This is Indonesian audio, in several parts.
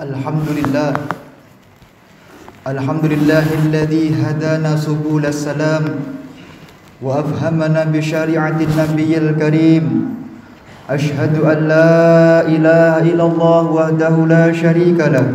الحمد لله. الحمد لله الذي هدانا سبل السلام وأفهمنا بشريعة النبي الكريم. أشهد أن لا إله إلا الله وحده لا شريك له.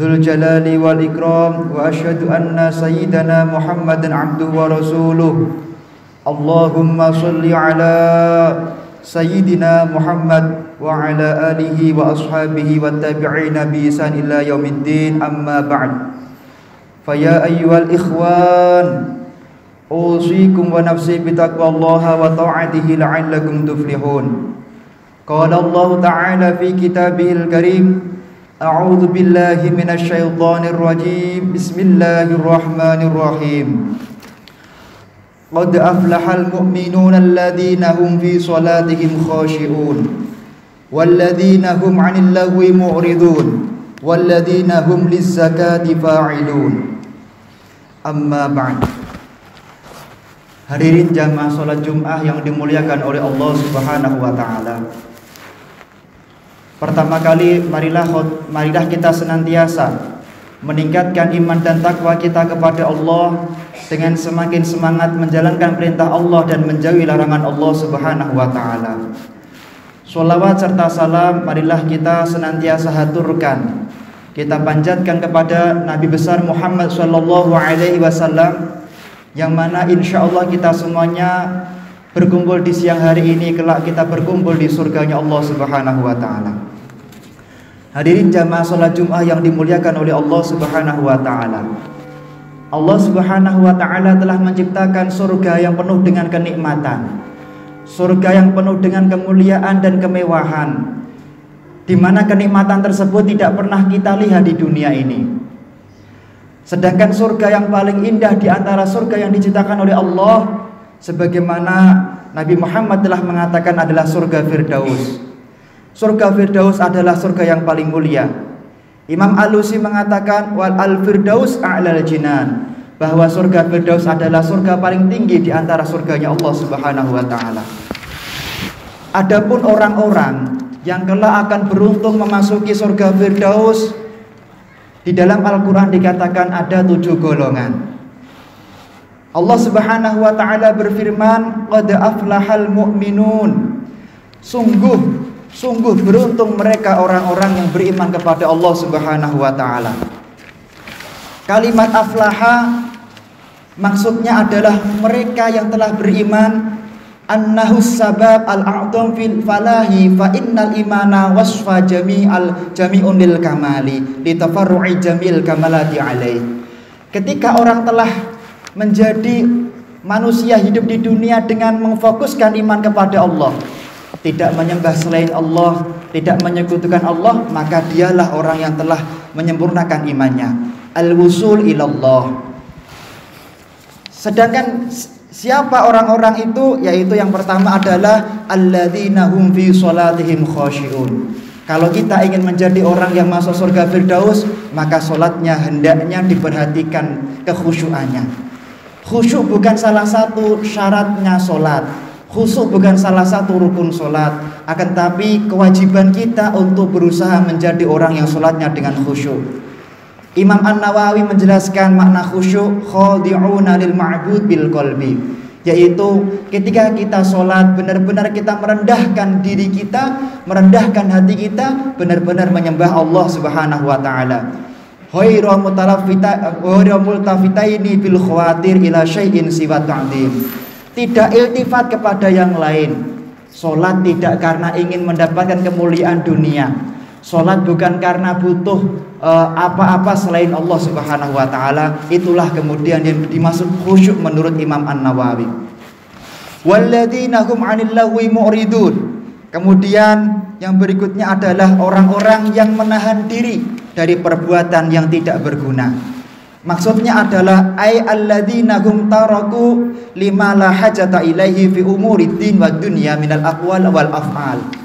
ذو الجلال والإكرام. وأشهد أن سيدنا محمدا عبده ورسوله. اللهم صل على سيدنا محمد وعلى آله وأصحابه والتابعين بإحسان إلى يوم الدين. أما بعد فيا أيها الإخوان أوصيكم ونفسي بتقوى الله وطاعته لعلكم تفلحون. قال الله تعالى في كتابه الكريم أعوذ بالله من الشيطان الرجيم. بسم الله الرحمن الرحيم. قد أفلح المؤمنون الذين هم في صلاتهم خاشعون. والذين هم عن اللغو معرضون والذين هم للزكاة فاعلون أما بعد Hadirin jamaah salat Jumat yang dimuliakan oleh Allah Subhanahu wa taala. Pertama kali marilah marilah kita senantiasa meningkatkan iman dan takwa kita kepada Allah dengan semakin semangat menjalankan perintah Allah dan menjauhi larangan Allah Subhanahu wa taala. Salawat serta salam marilah kita senantiasa haturkan. Kita panjatkan kepada Nabi besar Muhammad sallallahu alaihi wasallam yang mana insya Allah kita semuanya berkumpul di siang hari ini kelak kita berkumpul di surganya Allah Subhanahu wa taala. Hadirin jamaah salat Jumat yang dimuliakan oleh Allah Subhanahu wa taala. Allah Subhanahu wa taala telah menciptakan surga yang penuh dengan kenikmatan. Surga yang penuh dengan kemuliaan dan kemewahan. Di mana kenikmatan tersebut tidak pernah kita lihat di dunia ini. Sedangkan surga yang paling indah di antara surga yang diciptakan oleh Allah sebagaimana Nabi Muhammad telah mengatakan adalah surga Firdaus. Surga Firdaus adalah surga yang paling mulia. Imam Alusi mengatakan wal al Firdaus a'lal jinan bahwa surga Firdaus adalah surga paling tinggi di antara surganya Allah Subhanahu wa taala. Adapun orang-orang yang kelak akan beruntung memasuki surga Firdaus di dalam Al-Quran dikatakan ada tujuh golongan. Allah Subhanahu wa taala berfirman, "Qad aflahal mu'minun." Sungguh sungguh beruntung mereka orang-orang yang beriman kepada Allah Subhanahu wa taala. Kalimat aflaha maksudnya adalah mereka yang telah beriman annahu sabab al-a'dham fil falahi fa innal imana wasfa jami'al jami'un lil kamali li tafarru'i jamil kamalati alaih. Ketika orang telah menjadi manusia hidup di dunia dengan memfokuskan iman kepada Allah tidak menyembah selain Allah tidak menyekutukan Allah maka dialah orang yang telah menyempurnakan imannya. Al-wusul ilallah sedangkan Siapa orang-orang itu? Yaitu yang pertama adalah alladzina hum fi salatihim khashi'un. Kalau kita ingin menjadi orang yang masuk surga Firdaus, maka solatnya hendaknya diperhatikan kekhusyuannya. Khusyuk bukan salah satu syaratnya solat. Khusyuk bukan salah satu rukun solat. Akan tapi kewajiban kita untuk berusaha menjadi orang yang solatnya dengan khusyuk. Imam An-Nawawi menjelaskan makna khusyuk khadi'una lil ma'bud bil qalbi. Yaitu ketika kita sholat benar-benar kita merendahkan diri kita merendahkan hati kita benar-benar menyembah Allah Subhanahu wa taala. Ghairu mutalafita ghairu multafitaini bil khawatir ila syai'in siwa tidak iltifat kepada yang lain. Sholat tidak karena ingin mendapatkan kemuliaan dunia Sholat bukan karena butuh apa-apa uh, selain Allah Subhanahu wa taala. Itulah kemudian yang dimaksud khusyuk menurut Imam An-Nawawi. 'anil. Kemudian yang berikutnya adalah orang-orang yang menahan diri dari perbuatan yang tidak berguna. Maksudnya adalah ay alladzina hum taraku lima la hajata ilaihi fi umuri din wa dunya minal aqwal wal af'al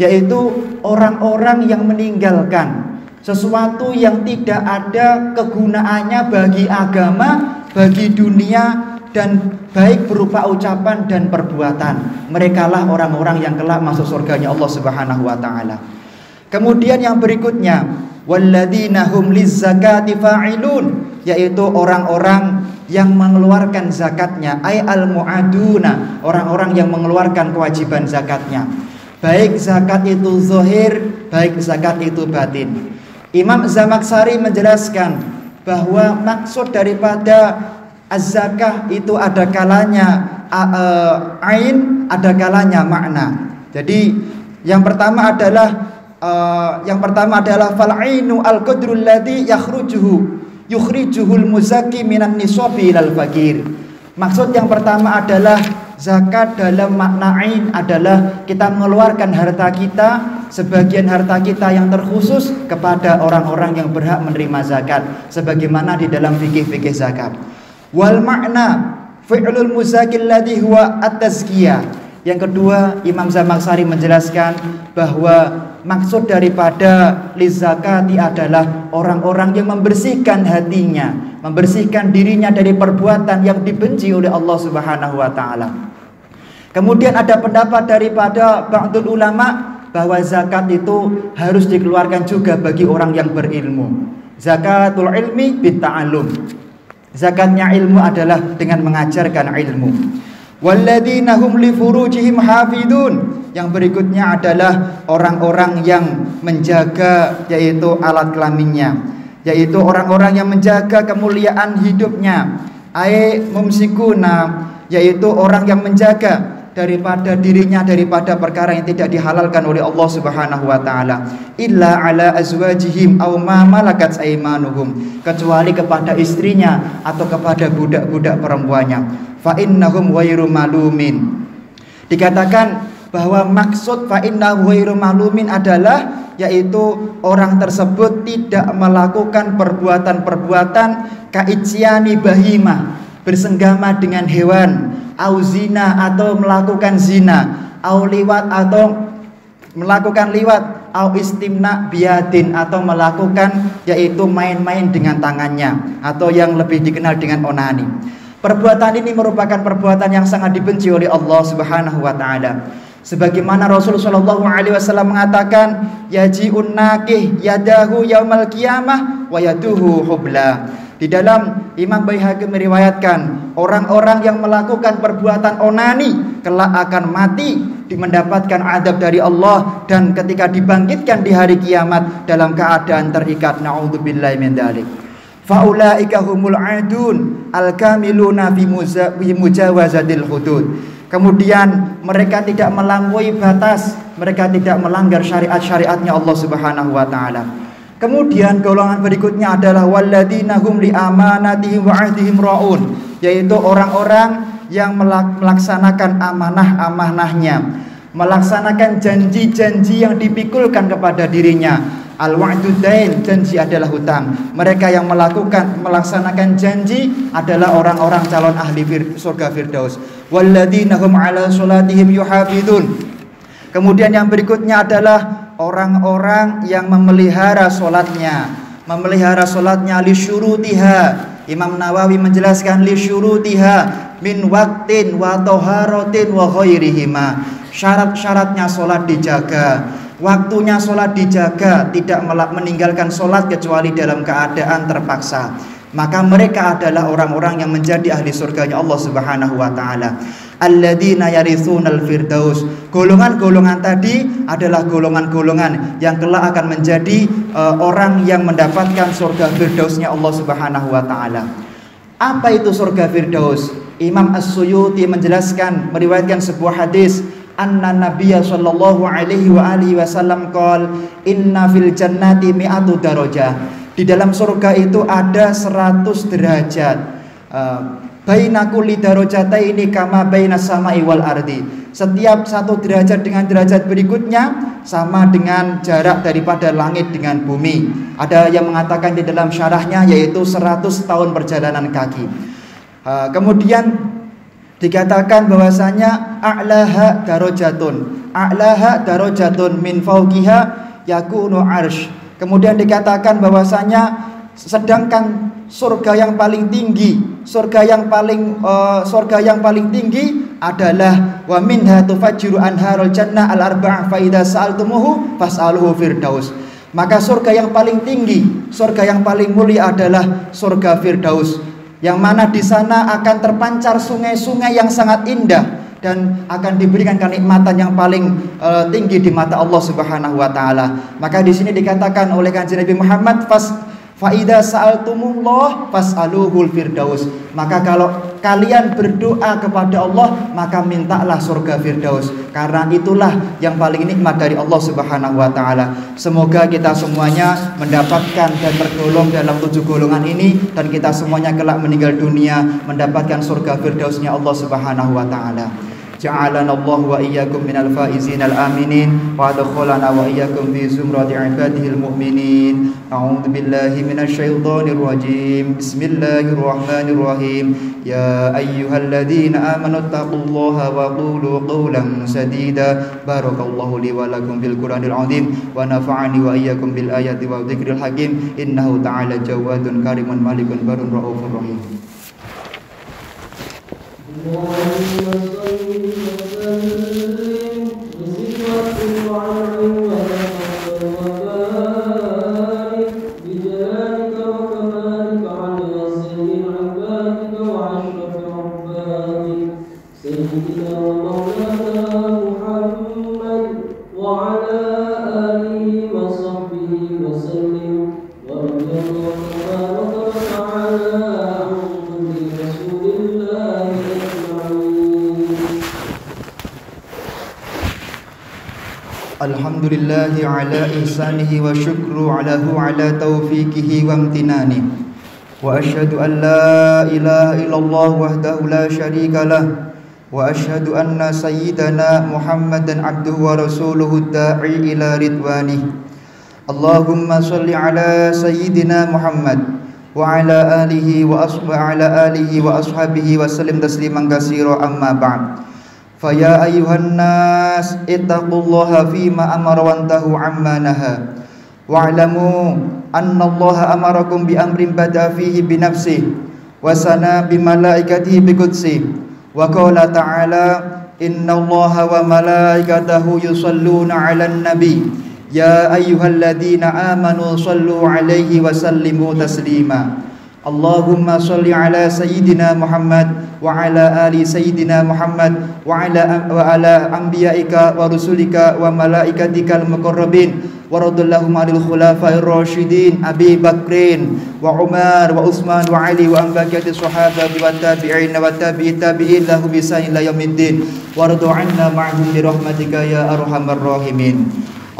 yaitu orang-orang yang meninggalkan sesuatu yang tidak ada kegunaannya bagi agama, bagi dunia dan baik berupa ucapan dan perbuatan. Merekalah orang-orang yang kelak masuk surganya Allah Subhanahu wa taala. Kemudian yang berikutnya, hum fa'ilun yaitu orang-orang yang mengeluarkan zakatnya ay al muaduna orang-orang yang mengeluarkan kewajiban zakatnya baik zakat itu zahir baik zakat itu batin Imam Zamaksari menjelaskan bahwa maksud daripada az-zakah itu ada kalanya uh, ain ada kalanya makna jadi yang pertama adalah uh, yang pertama adalah fal ainu al qadrul ladzi yakhrujuhu yukhrijuhul muzaki minan nisabi ilal fakir. Maksud yang pertama adalah zakat dalam makna ain adalah kita mengeluarkan harta kita sebagian harta kita yang terkhusus kepada orang-orang yang berhak menerima zakat sebagaimana di dalam fikih-fikih zakat. Wal makna fi'lul muzaki alladhi huwa at-tazkiyah. Yang kedua, Imam Zamaksari menjelaskan bahwa maksud daripada lizakati adalah orang-orang yang membersihkan hatinya, membersihkan dirinya dari perbuatan yang dibenci oleh Allah Subhanahu wa taala. Kemudian ada pendapat daripada ba'dul ulama bahwa zakat itu harus dikeluarkan juga bagi orang yang berilmu. Zakatul ilmi bitta'alum. Zakatnya ilmu adalah dengan mengajarkan ilmu. Walladzina hum li furujihim hafidun yang berikutnya adalah orang-orang yang menjaga yaitu alat kelaminnya, yaitu orang-orang yang menjaga kemuliaan hidupnya. Ai mumsikuna yaitu orang yang menjaga daripada dirinya daripada perkara yang tidak dihalalkan oleh Allah Subhanahu wa taala. Illa ala azwajihim aw ma malakat aymanuhum. Kecuali kepada istrinya atau kepada budak-budak perempuannya. Fa innahum ghairu malumin. Dikatakan bahwa maksud fa innahu ghairu malumin adalah yaitu orang tersebut tidak melakukan perbuatan-perbuatan kaitsiani bahima bersenggama dengan hewan au zina atau melakukan zina au liwat atau melakukan liwat au istimna biadin atau melakukan yaitu main-main dengan tangannya atau yang lebih dikenal dengan onani. Perbuatan ini merupakan perbuatan yang sangat dibenci oleh Allah Subhanahu wa taala. Sebagaimana Rasul Shallallahu Alaihi Wasallam mengatakan, yajiun nakih yadahu yaumal kiamah wa yaduhu hubla. Di dalam Imam Baihaqi meriwayatkan orang-orang yang melakukan perbuatan onani kelak akan mati mendapatkan adab dari Allah dan ketika dibangkitkan di hari kiamat dalam keadaan terikat naudzubillahi min dzalik. Faulaika humul adun al-kamiluna fi mujawazatil hudud. Kemudian mereka tidak melampaui batas, mereka tidak melanggar syariat-syariatnya Allah Subhanahu wa taala. Kemudian golongan berikutnya adalah walladzina hum li amanatihim wa raun, yaitu orang-orang yang melaksanakan amanah-amanahnya, melaksanakan janji-janji yang dipikulkan kepada dirinya, Al wa'dudain janji adalah hutang. Mereka yang melakukan melaksanakan janji adalah orang-orang calon ahli surga Firdaus. Walladzina hum ala salatihim yuhafidun. Kemudian yang berikutnya adalah orang-orang yang memelihara solatnya, memelihara solatnya li syurutiha. Imam Nawawi menjelaskan li syurutiha min waktin wa toharotin wa khairihima. Syarat-syaratnya solat dijaga Waktunya sholat dijaga, tidak meninggalkan sholat kecuali dalam keadaan terpaksa. Maka mereka adalah orang-orang yang menjadi ahli surganya Allah Subhanahu wa taala. Alladzina yarithunal firdaus. Golongan-golongan tadi adalah golongan-golongan yang kelak akan menjadi uh, orang yang mendapatkan surga firdausnya Allah Subhanahu wa taala. Apa itu surga firdaus? Imam As-Suyuti menjelaskan meriwayatkan sebuah hadis anna nabiyya sallallahu alaihi wa alihi wasallam qol inna fil jannati mi'atu darajah di dalam surga itu ada 100 derajat uh, baina kulli darajataini kama baina sama'i wal ardi. Setiap satu derajat dengan derajat berikutnya sama dengan jarak daripada langit dengan bumi. Ada yang mengatakan di dalam syarahnya yaitu 100 tahun perjalanan kaki. Kemudian dikatakan bahwasanya a'laha darajatun. A'laha darajatun min fawqiha yakunu arsh kemudian dikatakan bahwasanya sedangkan surga yang paling tinggi surga yang paling uh, surga yang paling tinggi adalah wa minha tufajjiru anharul jannah al arba'ah fa idza sa'altumuhu fas'aluhu firdaus Maka surga yang paling tinggi, surga yang paling mulia adalah surga Firdaus. Yang mana di sana akan terpancar sungai-sungai yang sangat indah dan akan diberikan kenikmatan yang paling uh, tinggi di mata Allah Subhanahu wa taala. Maka di sini dikatakan oleh Kanjeng Nabi Muhammad fas Faida sa'altumullah fas'aluhul firdaus. Maka kalau kalian berdoa kepada Allah, maka mintalah surga firdaus. Karena itulah yang paling nikmat dari Allah Subhanahu wa taala. Semoga kita semuanya mendapatkan dan tergolong dalam tujuh golongan ini dan kita semuanya kelak meninggal dunia mendapatkan surga firdausnya Allah Subhanahu wa taala. جعلنا الله وإياكم من الفائزين الآمنين. وأدخلنا وإياكم في زمرة عباده المؤمنين. أعوذ بالله من الشيطان الرجيم. بسم الله الرحمن الرحيم. يا أيها الذين آمنوا اتقوا الله وقولوا قولا سديدا. بارك الله لي ولكم في القرآن العظيم. ونفعني وإياكم بالآيات والذكر الحكيم. إنه تعالى جواد كريم مالك بر رؤوف رحيم. 我们生的真实。الحمد لله على إحسانه وشكر على على توفيقه وامتنانه. وأشهد أن لا إله إلا الله وحده لا شريك له. وأشهد أن سيدنا محمدا عبده ورسوله الداعي إلى رضوانه. اللهم صل على سيدنا محمد وعلى آله وعلى آله وأصحابه وسلم تسليما كثيرا أما بعد. فيا أيها الناس اتقوا الله فيما أمر وانتهوا عما نهى. واعلموا أن الله أمركم بأمر بدأ فيه بنفسه وسنى بملائكته بقدسه. وقال تعالى إن الله وملائكته يصلون على النبي. يا أيها الذين آمنوا صلوا عليه وسلموا تسليما. اللهم صل على سيدنا محمد وعلى آل سيدنا محمد وعلى وعلى أنبيائك ورسلك وملائكتك المقربين ورد اللهم عن الخلفاء الراشدين أبي بكر وعمر وعثمان وعلي وعن بقية الصحابة والتابعين والتابعي التابعين له بإحسان إلى يوم الدين وارض عنا معهم برحمتك يا أرحم الراحمين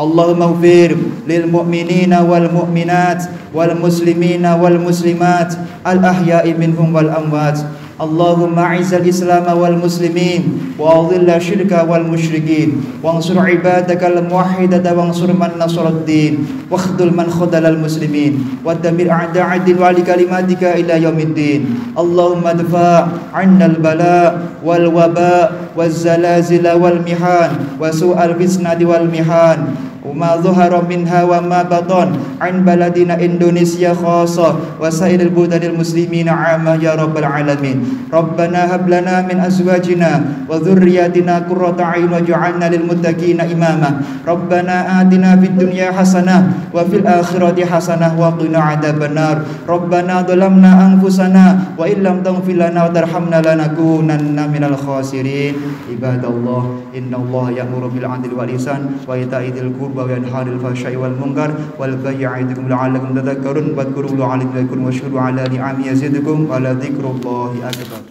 اللهم اغفر للمؤمنين والمؤمنات والمسلمين والمسلمات الأحياء منهم والأموات. اللهم أعز الإسلام والمسلمين وأذل الشرك والمشركين. وانصر عبادك الموحدة وانصر من نصر الدين. واخذل من خذل المسلمين. ودمر أعداء الدين وعلى كلماتك إلى يوم الدين. اللهم ادفع عنا البلاء والوباء والزلازل والمحان وسوء الفتنة والمحان وما ظهر منها وما بطن عن بلدنا إندونيسيا خاصة وسائر البلدان المسلمين عامة يا رب العالمين ربنا هب لنا من أزواجنا وذرياتنا قرة عين واجعلنا للمتقين إماما ربنا آتنا في الدنيا حسنة وفي الآخرة حسنة وقنا عذاب النار ربنا ظلمنا أنفسنا وإن لم تغفر لنا وترحمنا لنكونن من الخاسرين. عباد الله إن الله يأمر بالعدل والإحسان وإيتاء ذي القربى وينهى عن الفحشاء والمنكر والبغي يعظكم لعلكم تذكرون. واذكروا الله عليكم واشكروا على نعمه يزدكم ولذكر الله أكبر.